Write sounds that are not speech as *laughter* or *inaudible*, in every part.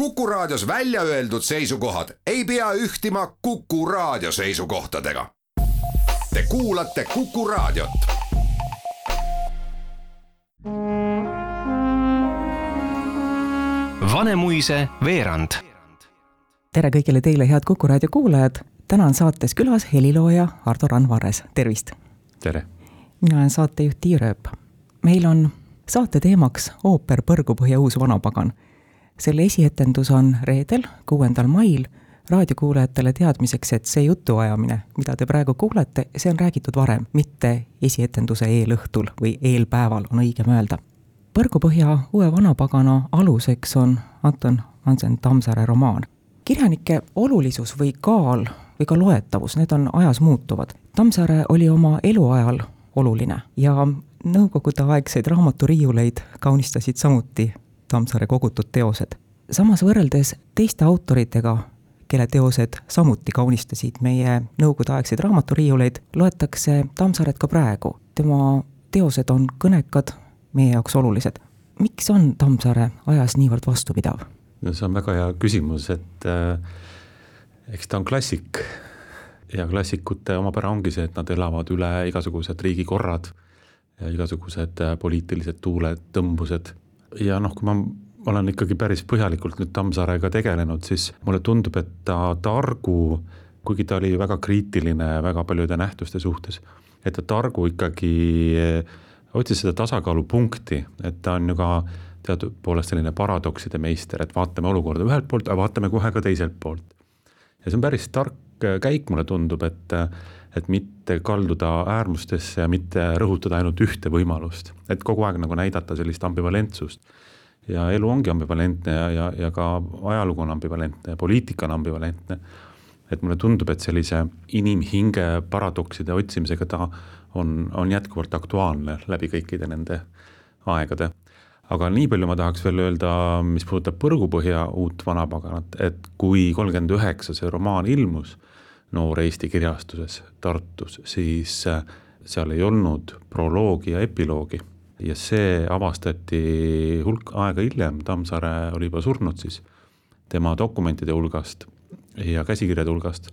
Kuku Raadios välja öeldud seisukohad ei pea ühtima Kuku Raadio seisukohtadega. Te kuulate Kuku Raadiot. Vanemuise veerand. tere kõigile teile, head Kuku raadio kuulajad. täna on saates külas helilooja Ardo Randvares, tervist. tere. mina olen saatejuht Tiia Rööp. meil on saate teemaks ooper Põrgupõhja uus vanapagan. Selle esietendus on reedel, kuuendal mail raadiokuulajatele teadmiseks, et see jutuajamine, mida te praegu kuulete, see on räägitud varem, mitte esietenduse eelõhtul või eelpäeval, on õigem öelda. Põrgupõhja uue vanapagana aluseks on Anton Hansen Tammsaare romaan. kirjanike olulisus või kaal või ka loetavus, need on ajas muutuvad. Tammsaare oli oma eluajal oluline ja nõukogudeaegseid raamaturiiuleid kaunistasid samuti Tammsaare kogutud teosed. samas võrreldes teiste autoritega kelle teosed samuti kaunistasid meie nõukogudeaegseid raamaturiiuleid, loetakse Tammsaaret ka praegu. tema teosed on kõnekad, meie jaoks olulised. miks on Tammsaare ajas niivõrd vastupidav? no see on väga hea küsimus, et äh, eks ta on klassik ja klassikute omapära ongi see, et nad elavad üle igasugused riigikorrad igasugused äh, poliitilised tuuled, tõmbused ja noh, kui ma olen ikkagi päris põhjalikult nüüd Tammsaarega tegelenud, siis mulle tundub, et ta targu, kuigi ta oli väga kriitiline väga paljude nähtuste suhtes, et ta targu ikkagi eh, otsis seda tasakaalupunkti, et ta on ju ka teatud poolest selline paradokside meister, et vaatame olukorda ühelt poolt, aga vaatame kohe ka teiselt poolt. ja see on päris tark käik, mulle tundub, et et mitte kalduda äärmustesse ja mitte rõhutada ainult ühte võimalust, et kogu aeg nagu näidata sellist ambivalentsust ja elu ongi ambivalentne ja, ja, ja ka ajalugu on ambivalentne ja poliitika on ambivalentne. et mulle tundub, et sellise inimhinge paradokside otsimisega ta on, on jätkuvalt aktuaalne läbi kõikide nende aegade. aga nii palju ma tahaks veel öelda, mis puudutab Põrgupõhja uut vanapaganat, et kui kolmkümmend üheksa see romaan ilmus Noor Eesti kirjastuses Tartus, siis seal ei olnud proloogi ja epiloogi ja see avastati hulk aega hiljem, Tammsaare oli juba surnud siis, tema dokumentide hulgast ja käsikirjade hulgast.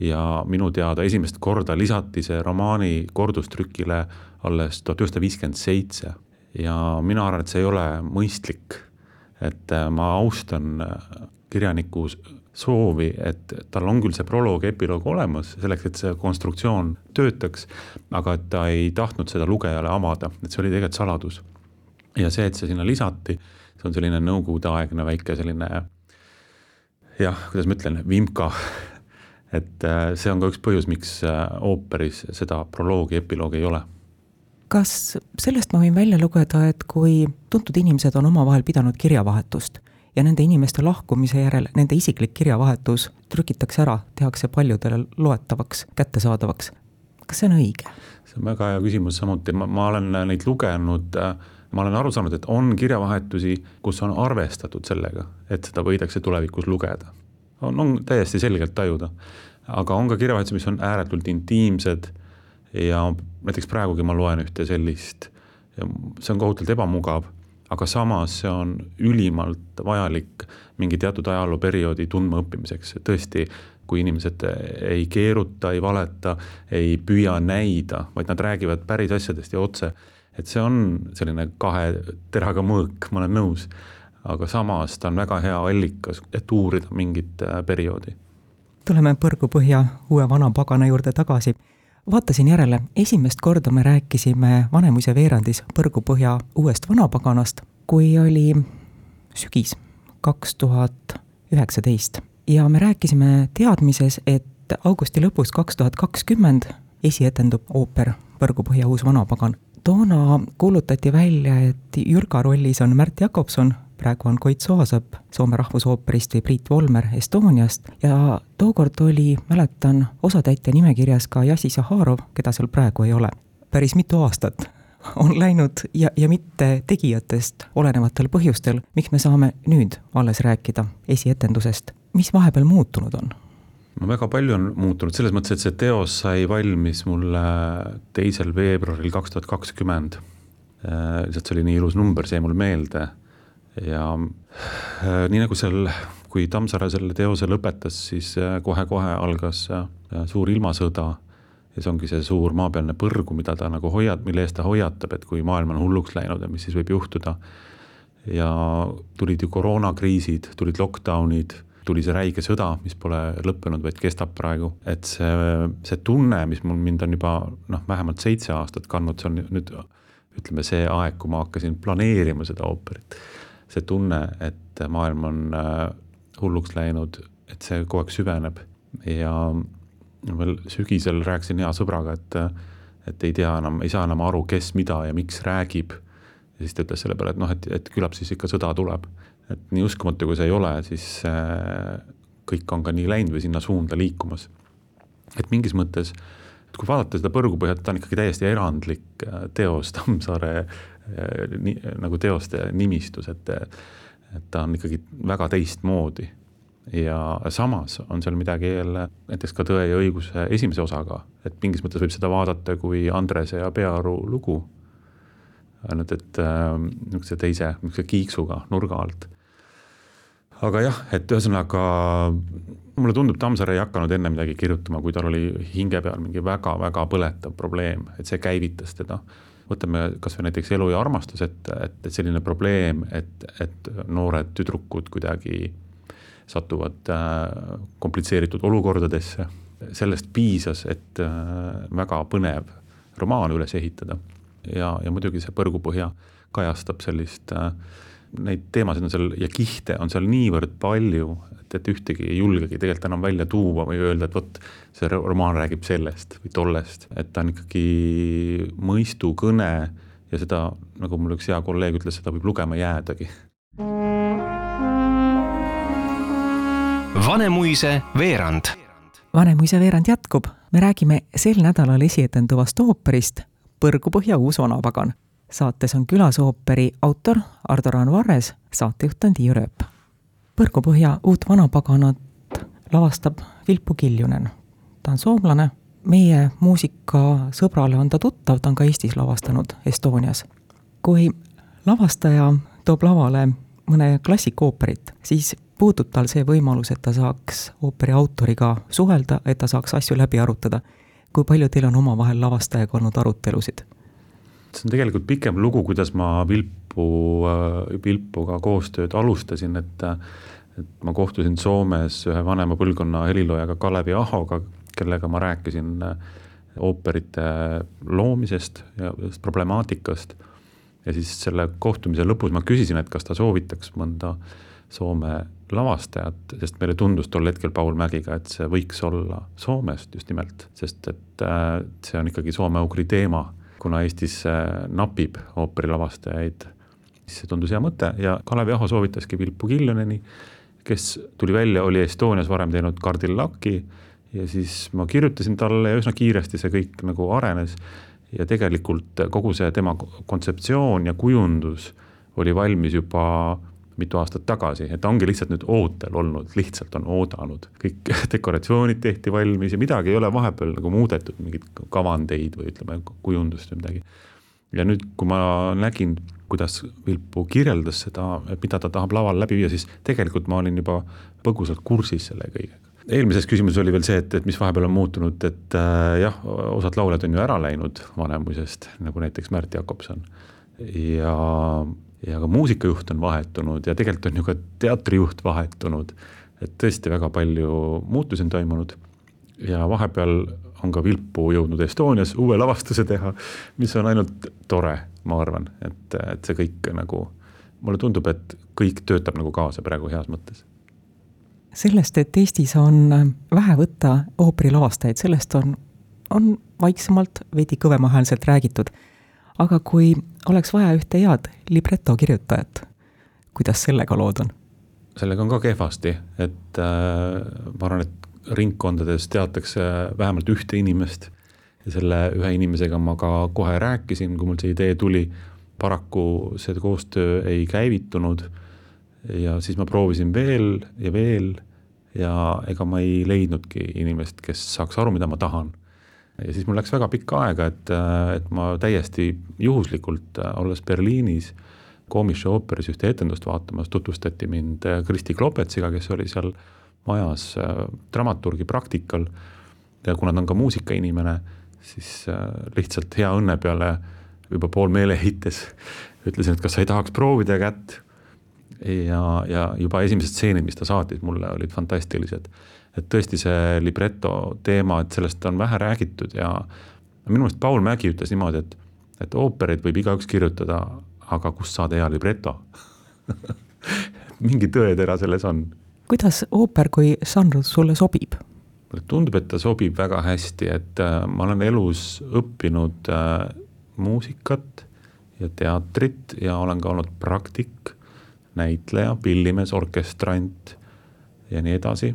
ja minu teada esimest korda lisati see romaani kordustrükile alles tuhat üheksasada viiskümmend seitse ja mina arvan, et see ei ole mõistlik. et äh, ma austan äh, kirjaniku soovi, et tal on küll see proloog ja epiloog olemas, selleks, et see konstruktsioon töötaks, aga et ta ei tahtnud seda lugejale avada, et see oli tegelikult saladus. ja see, et see sinna lisati, see on selline nõukogudeaegne väike selline jah, kuidas ma ütlen, vimka. et äh, see on ka üks põhjus, miks äh, ooperis seda proloogi, epiloogi ei ole kas sellest ma võin välja lugeda, et kui tuntud inimesed on omavahel pidanud kirjavahetust ja nende inimeste lahkumise järel nende isiklik kirjavahetus trükitakse ära, tehakse paljudele loetavaks, kättesaadavaks. kas see on õige? see on väga hea küsimus samuti, ma, ma olen neid lugenud, ma olen aru saanud, et on kirjavahetusi, kus on arvestatud sellega, et seda võidakse tulevikus lugeda. on, on täiesti selgelt tajuda. aga on ka kirjavahetusi, mis on ääretult intiimsed ja näiteks praegugi ma loen ühte sellist see on kohutavalt ebamugav aga samas see on ülimalt vajalik mingi teatud ajalooperioodi tundmaõppimiseks, tõesti, kui inimesed ei keeruta, ei valeta, ei püüa näida, vaid nad räägivad päris asjadest ja otse. et see on selline kahe teraga mõõk, ma olen nõus, aga samas ta on väga hea allikas, et uurida mingit äh, perioodi. tuleme Põrgupõhja uue vana pagana juurde tagasi vaatasin järele, esimest korda me rääkisime Vanemuise veerandis Põrgupõhja uuest vanapaganast, kui oli sügis kaks tuhat üheksateist ja me rääkisime teadmises, et augusti lõpus kaks tuhat kakskümmend esietendub ooper Põrgupõhja uus vanapagan. toona kuulutati välja, et Jürga rollis on Märt Jakobson, praegu on Koit Soasõpp Soome Rahvusooperist või Priit Volmer Estoniast ja tookord oli, mäletan, osatäitja nimekirjas ka Jassi Zaharov, keda seal praegu ei ole. päris mitu aastat on läinud ja, ja mitte tegijatest olenevatel põhjustel, miks me saame nüüd alles rääkida esietendusest. mis vahepeal muutunud on? no väga palju on muutunud, selles mõttes, et see teos sai valmis mulle teisel veebruaril kaks tuhat kakskümmend. Äh, lihtsalt see oli nii ilus number, see jäi mul meelde ja äh, nii nagu seal, kui Tammsaare selle teose lõpetas, siis äh, kohe-kohe algas äh, suur ilmasõda. Ja see ongi see suur maapealne põrgu, mida ta nagu hoiab, mille eest ta hoiatab, et kui maailm on hulluks läinud ja mis siis võib juhtuda. ja tulid ju koroonakriisid, tulid lockdown'id, tuli see räige sõda, mis pole lõppenud, vaid kestab praegu, et see, see tunne, mis mul, mind on juba noh, vähemalt seitse aastat kandnud, see on nüüd ütleme, see aeg, kui ma hakkasin planeerima seda ooperit see tunne, et maailm on äh, hulluks läinud, et see kogu aeg süveneb ja veel sügisel rääkisin hea sõbraga, et, et ei tea enam, ei saa enam aru, kes mida ja miks räägib. ja siis ta ütles selle peale, et noh, et, et küllap siis ikka sõda tuleb. et nii uskumatu, kui see ei ole, siis äh, kõik on ka nii läinud või sinna suunda liikumas. et mingis mõttes, et kui vaadata seda Põrgupõhjat, ta on ikkagi täiesti erandlik äh, teos Tammsaare nii, nagu teoste nimistus, et, et ta on ikkagi väga teistmoodi. ja samas on seal midagi jälle näiteks ka Tõe ja õiguse esimese osaga, et mingis mõttes võib seda vaadata kui Andrese ja Pearu lugu. ainult et äh, niisuguse teise, niisuguse kiiksuga nurga alt. aga jah, et ühesõnaga mulle tundub, Tammsaare ei hakanud enne midagi kirjutama, kui tal oli hinge peal mingi väga-väga põletav probleem, et see käivitas teda võtame kas või näiteks elu ja armastus, et, et, et selline probleem, et, et noored tüdrukud kuidagi satuvad äh, komplitseeritud olukordadesse, sellest piisas, et äh, väga põnev romaan üles ehitada. ja, ja muidugi see Põrgupõhja kajastab sellist äh, neid teemasid on seal ja kihte on seal niivõrd palju, et, et ühtegi ei julgegi tegelikult enam välja tuua või öelda, et vot see romaan räägib sellest või tollest, et ta on ikkagi mõistukõne ja seda, nagu mul üks hea kolleeg ütles, seda võib lugema jäädagi. Vanemuise veerand. Vanemuise veerand jätkub, me räägime sel nädalal esietenduvast ooperist Põrgupõhja uus vanapagan saates on külas ooperi autor Ardo Raan Varres, saatejuht on Tiiu Rööp. Põrgupõhja uut vanapaganat lavastab Vilpu Kiljunen. ta on soomlane, meie muusikasõbrale on ta tuttav, ta on ka Eestis lavastanud Estonias. kui lavastaja toob lavale mõne klassikooperit, siis puudub tal see võimalus, et ta saaks ooperi autoriga suhelda, et ta saaks asju läbi arutada. kui palju teil on omavahel lavastajaga olnud arutelusid? See on tegelikult pikem lugu, kuidas ma Vilpu, äh, Vilpuga koostööd alustasin, et et ma kohtusin Soomes ühe vanema põlvkonna heliloojaga Kalevi Ahoga, kellega ma rääkisin äh, ooperite loomisest ja problemaatikast. ja siis selle kohtumise lõpus ma küsisin, et kas ta soovitaks mõnda Soome lavastajat, sest meile tundus tol hetkel Paul Mägiga, et see võiks olla Soomest just nimelt, sest et äh, see on ikkagi soome-ugri teema kuna Eestis napib ooperilavastajaid, siis see tundus hea mõte ja Kalev Jaho soovitaski Vilpu Killoneni, kes tuli välja, oli Estonias varem teinud Kardillaki ja siis ma kirjutasin talle ja üsna kiiresti see kõik nagu arenes ja tegelikult kogu see tema kontseptsioon ja kujundus oli valmis juba mitu aastat tagasi, et ta ongi lihtsalt nüüd ootel olnud, lihtsalt on oodanud, kõik *laughs* dekoratsioonid tehti valmis ja midagi ei ole vahepeal nagu muudetud, mingeid kavandeid või ütleme, kujundust või midagi. ja nüüd, kui ma nägin, kuidas Vilpu kirjeldas seda, mida ta tahab laval läbi viia, siis tegelikult ma olin juba põgusalt kursis selle kõigega. eelmises küsimuses oli veel see, et, et mis vahepeal on muutunud, et äh, jah, osad lauljad on ju ära läinud Vanemuisest, nagu näiteks Märt Jakobson ja ja ka muusikajuht on vahetunud ja tegelikult on ju ka teatrijuht vahetunud. et tõesti väga palju muutusi on toimunud ja vahepeal on ka Vilpu jõudnud Estonias uue lavastuse teha, mis on ainult tore, ma arvan, et, et see kõik nagu, mulle tundub, et kõik töötab nagu kaasa praegu heas mõttes sellest, et Eestis on vähe võtta ooperilavastajaid, sellest on, on vaiksemalt, veidi kõvemahäälselt räägitud. Aga kui oleks vaja ühte head libreto kirjutajat. kuidas sellega lood on? sellega on ka kehvasti, et äh, ma arvan, et ringkondades teatakse vähemalt ühte inimest ja selle ühe inimesega ma ka kohe rääkisin, kui mul see idee tuli. paraku see koostöö ei käivitunud ja siis ma proovisin veel ja veel ja ega ma ei leidnudki inimest, kes saaks aru, mida ma tahan ja siis mul läks väga pikka aega, et, et ma täiesti juhuslikult, olles Berliinis, Komische ooperis ühte etendust vaatamas, tutvustati mind Kristi Klopetsiga, kes oli seal majas dramaturgi praktikal ja kuna ta on ka muusikainimene, siis lihtsalt hea õnne peale juba pool meeleheites *laughs* ütlesin, et kas sa ei tahaks proovida kätt ja, ja juba esimesed stseenid, mis ta saatis mulle, olid fantastilised. Et tõesti see libreto teema, et sellest on vähe räägitud ja minu meelest Paul Mägi ütles niimoodi, et, et oopereid võib igaüks kirjutada, aga kust saada hea libreto *laughs* mingi tõetera selles on. kuidas ooper kui žanr sulle sobib? mulle tundub, et ta sobib väga hästi, et äh, ma olen elus õppinud äh, muusikat ja teatrit ja olen ka olnud praktik näitleja, pillimees, orkestrant ja nii edasi,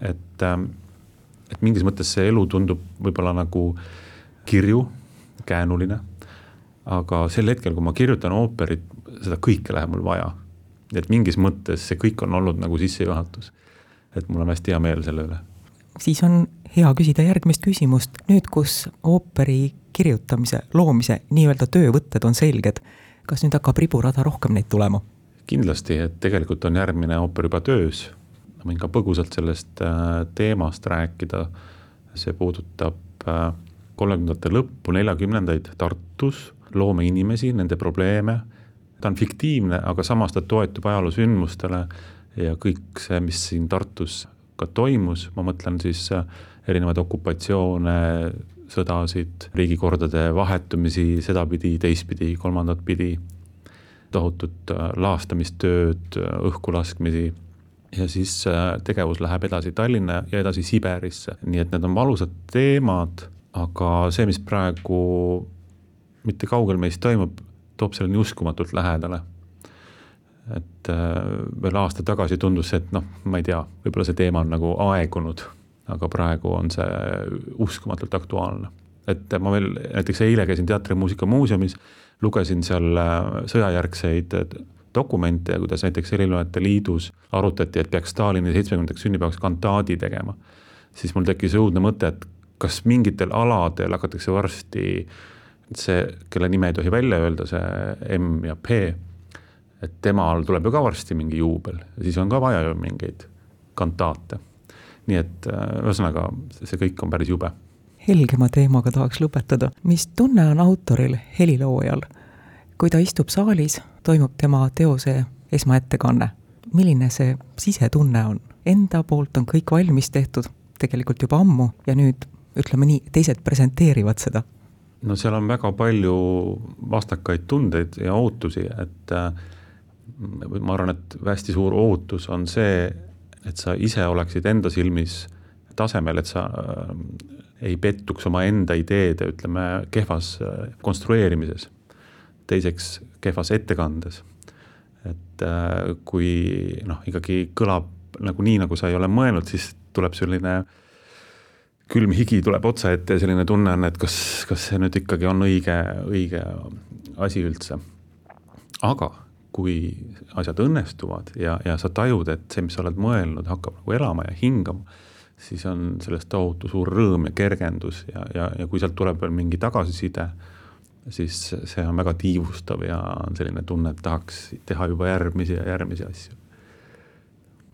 et, ähm, et mingis mõttes see elu tundub võib-olla nagu kirju, käänuline, aga sel hetkel, kui ma kirjutan ooperit, seda kõike läheb mul vaja. et mingis mõttes see kõik on olnud nagu sissejuhatus. et mul on hästi hea meel selle üle. siis on hea küsida järgmist küsimust, nüüd kus ooperi kirjutamise, loomise nii-öelda töövõtted on selged, kas nüüd hakkab riburada rohkem neid tulema? kindlasti, et tegelikult on järgmine ooper juba töös. Ma võin ka põgusalt sellest äh, teemast rääkida. see puudutab äh, kolmekümnendate lõppu, neljakümnendaid Tartus, loomeinimesi, nende probleeme. ta on fiktiivne, aga samas ta toetub ajaloosündmustele ja kõik see, mis siin Tartus ka toimus, ma mõtlen siis äh, erinevaid okupatsioone, sõdasid, riigikordade vahetumisi sedapidi, teistpidi, kolmandat pidi tohutut laastamistööd, õhkulaskmisi ja siis äh, tegevus läheb edasi Tallinna ja edasi Siberisse, nii et need on valusad teemad, aga see, mis praegu mitte kaugel meist toimub, toob selleni uskumatult lähedale. et veel aasta tagasi tundus et noh, ma ei tea, võib-olla see teema on nagu aegunud, aga praegu on see uskumatult aktuaalne. et ma veel näiteks eile käisin Teatri- ja Muusikamuuseumis lugesin seal äh, sõjajärgseid äh, dokumente ja kuidas näiteks Heliloojate Liidus arutati, et peaks Stalini seitsmekümnendaks sünnipäevaks kantaadi tegema. siis mul tekkis õudne mõte, et kas mingitel aladel hakatakse varsti see, kelle nime ei tohi välja öelda, see M ja P, et temal tuleb ju ka varsti mingi juubel ja siis on ka vaja ju mingeid kantaate. nii et äh, ühesõnaga, see kõik on päris jube helgema teemaga tahaks lõpetada. mis tunne on autoril, heliloojal? Kui ta istub saalis, toimub tema teose esmaettekanne. milline see sisetunne on? Enda poolt on kõik valmis tehtud, tegelikult juba ammu ja nüüd ütleme nii, teised presenteerivad seda. no seal on väga palju vastakaid tundeid ja ootusi, et äh, ma arvan, et hästi suur ootus on see, et sa ise oleksid enda silmis tasemel, et sa ei pettuks omaenda ideede, ütleme, kehvas äh, konstrueerimises. Teiseks, kehvas ettekandes. et äh, kui noh, ikkagi kõlab nagu nii, nagu sa ei ole mõelnud, siis tuleb selline külm higi tuleb otsa ette ja selline tunne on, et kas, kas see nüüd ikkagi on õige, õige asi üldse. aga kui asjad õnnestuvad ja, ja sa tajud, et see, mis sa oled mõelnud, hakkab nagu elama ja hingama siis on sellest tohutu suur rõõm ja kergendus ja, ja, ja kui sealt tuleb veel mingi tagasiside, siis see on väga tiivustav ja on selline tunne, et tahaks teha juba järgmisi ja järgmisi asju.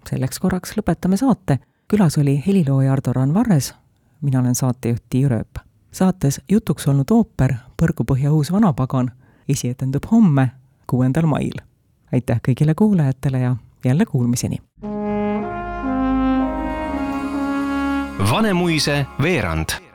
selleks korraks lõpetame saate. külas oli helilooja Ardo Randvarres, mina olen saatejuht Tiia Rööp. saates jutuks olnud ooper Põrgupõhja uus vanapagan esietendub homme, kuuendal mail. aitäh kõigile kuulajatele ja jälle kuulmiseni! Vanemuise veerand